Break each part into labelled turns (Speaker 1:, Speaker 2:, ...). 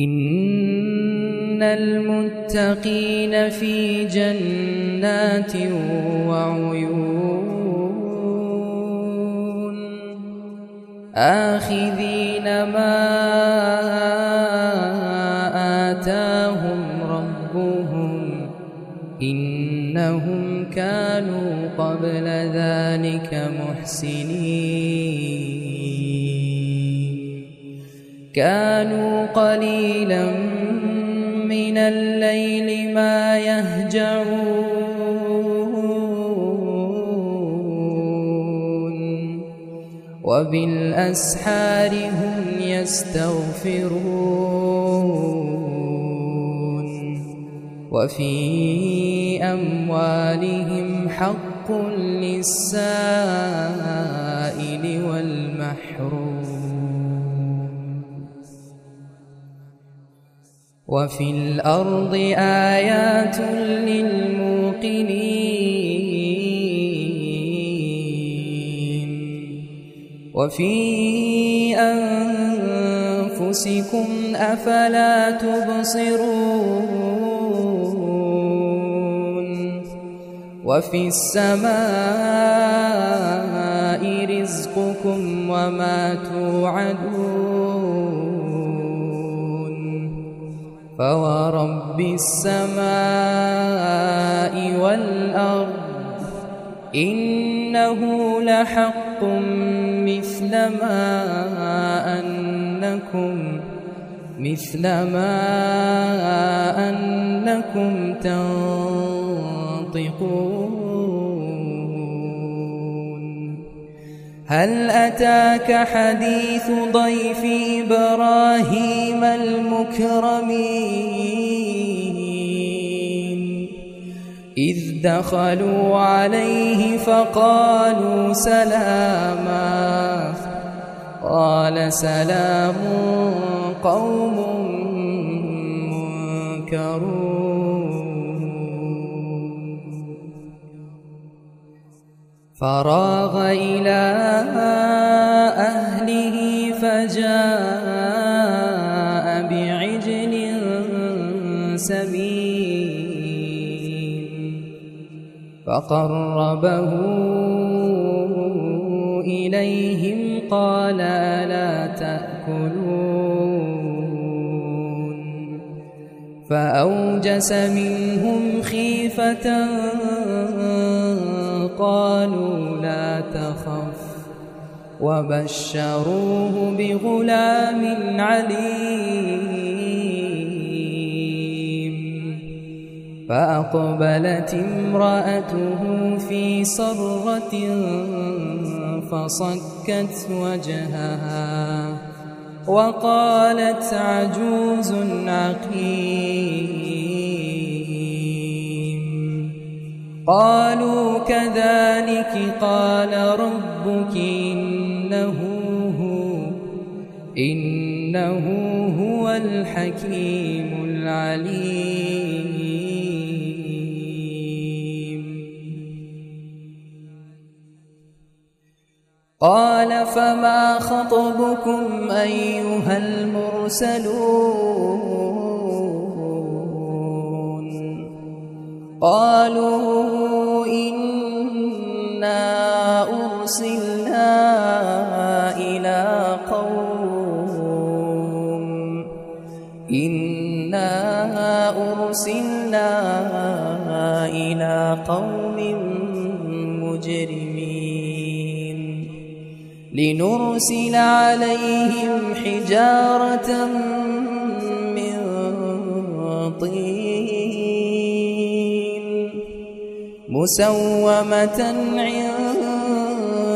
Speaker 1: إن المتقين في جنات وعيون. آخذين ما آتاهم ربهم إنهم كانوا قبل ذلك محسنين. كانوا قليلا من الليل ما يهجعون. وبالأسحار هم يستغفرون. وفي أموالهم حق للسائل والمحروم. وفي الأرض آيات للموقنين وفي أنفسكم أفلا تبصرون وفي السماء رزقكم وما توعدون فورب السماء والأرض إنه لحق مثل ما أنكم مثل ما أنكم تنطقون هل أتاك حديث ضيف إبراهيم المكرمين؟ إذ دخلوا عليه فقالوا سلاما. قال سلام قوم منكرون. فراغ إلى أهله فجاء بعجل سمين فقربه إليهم قال ألا تأكلون فأوجس منهم خيفة قالوا لا تخف وبشروه بغلام عليم. فأقبلت امرأته في صرة فصكت وجهها وقالت عجوز عقيم. قالوا كذلك قال ربك إنه هو إنه هو الحكيم العليم. قال فما خطبكم أيها المرسلون؟ قالوا إنا أرسلنا إلى قوم. إنا أرسلنا إلى قوم مجرمين. لنرسل عليهم حجارة من طين مسومة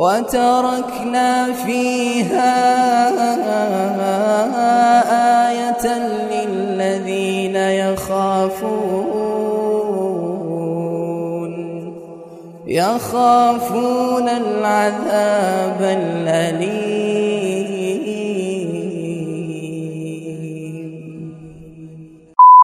Speaker 1: وتركنا فيها آية للذين يخافون. يخافون العذاب الأليم.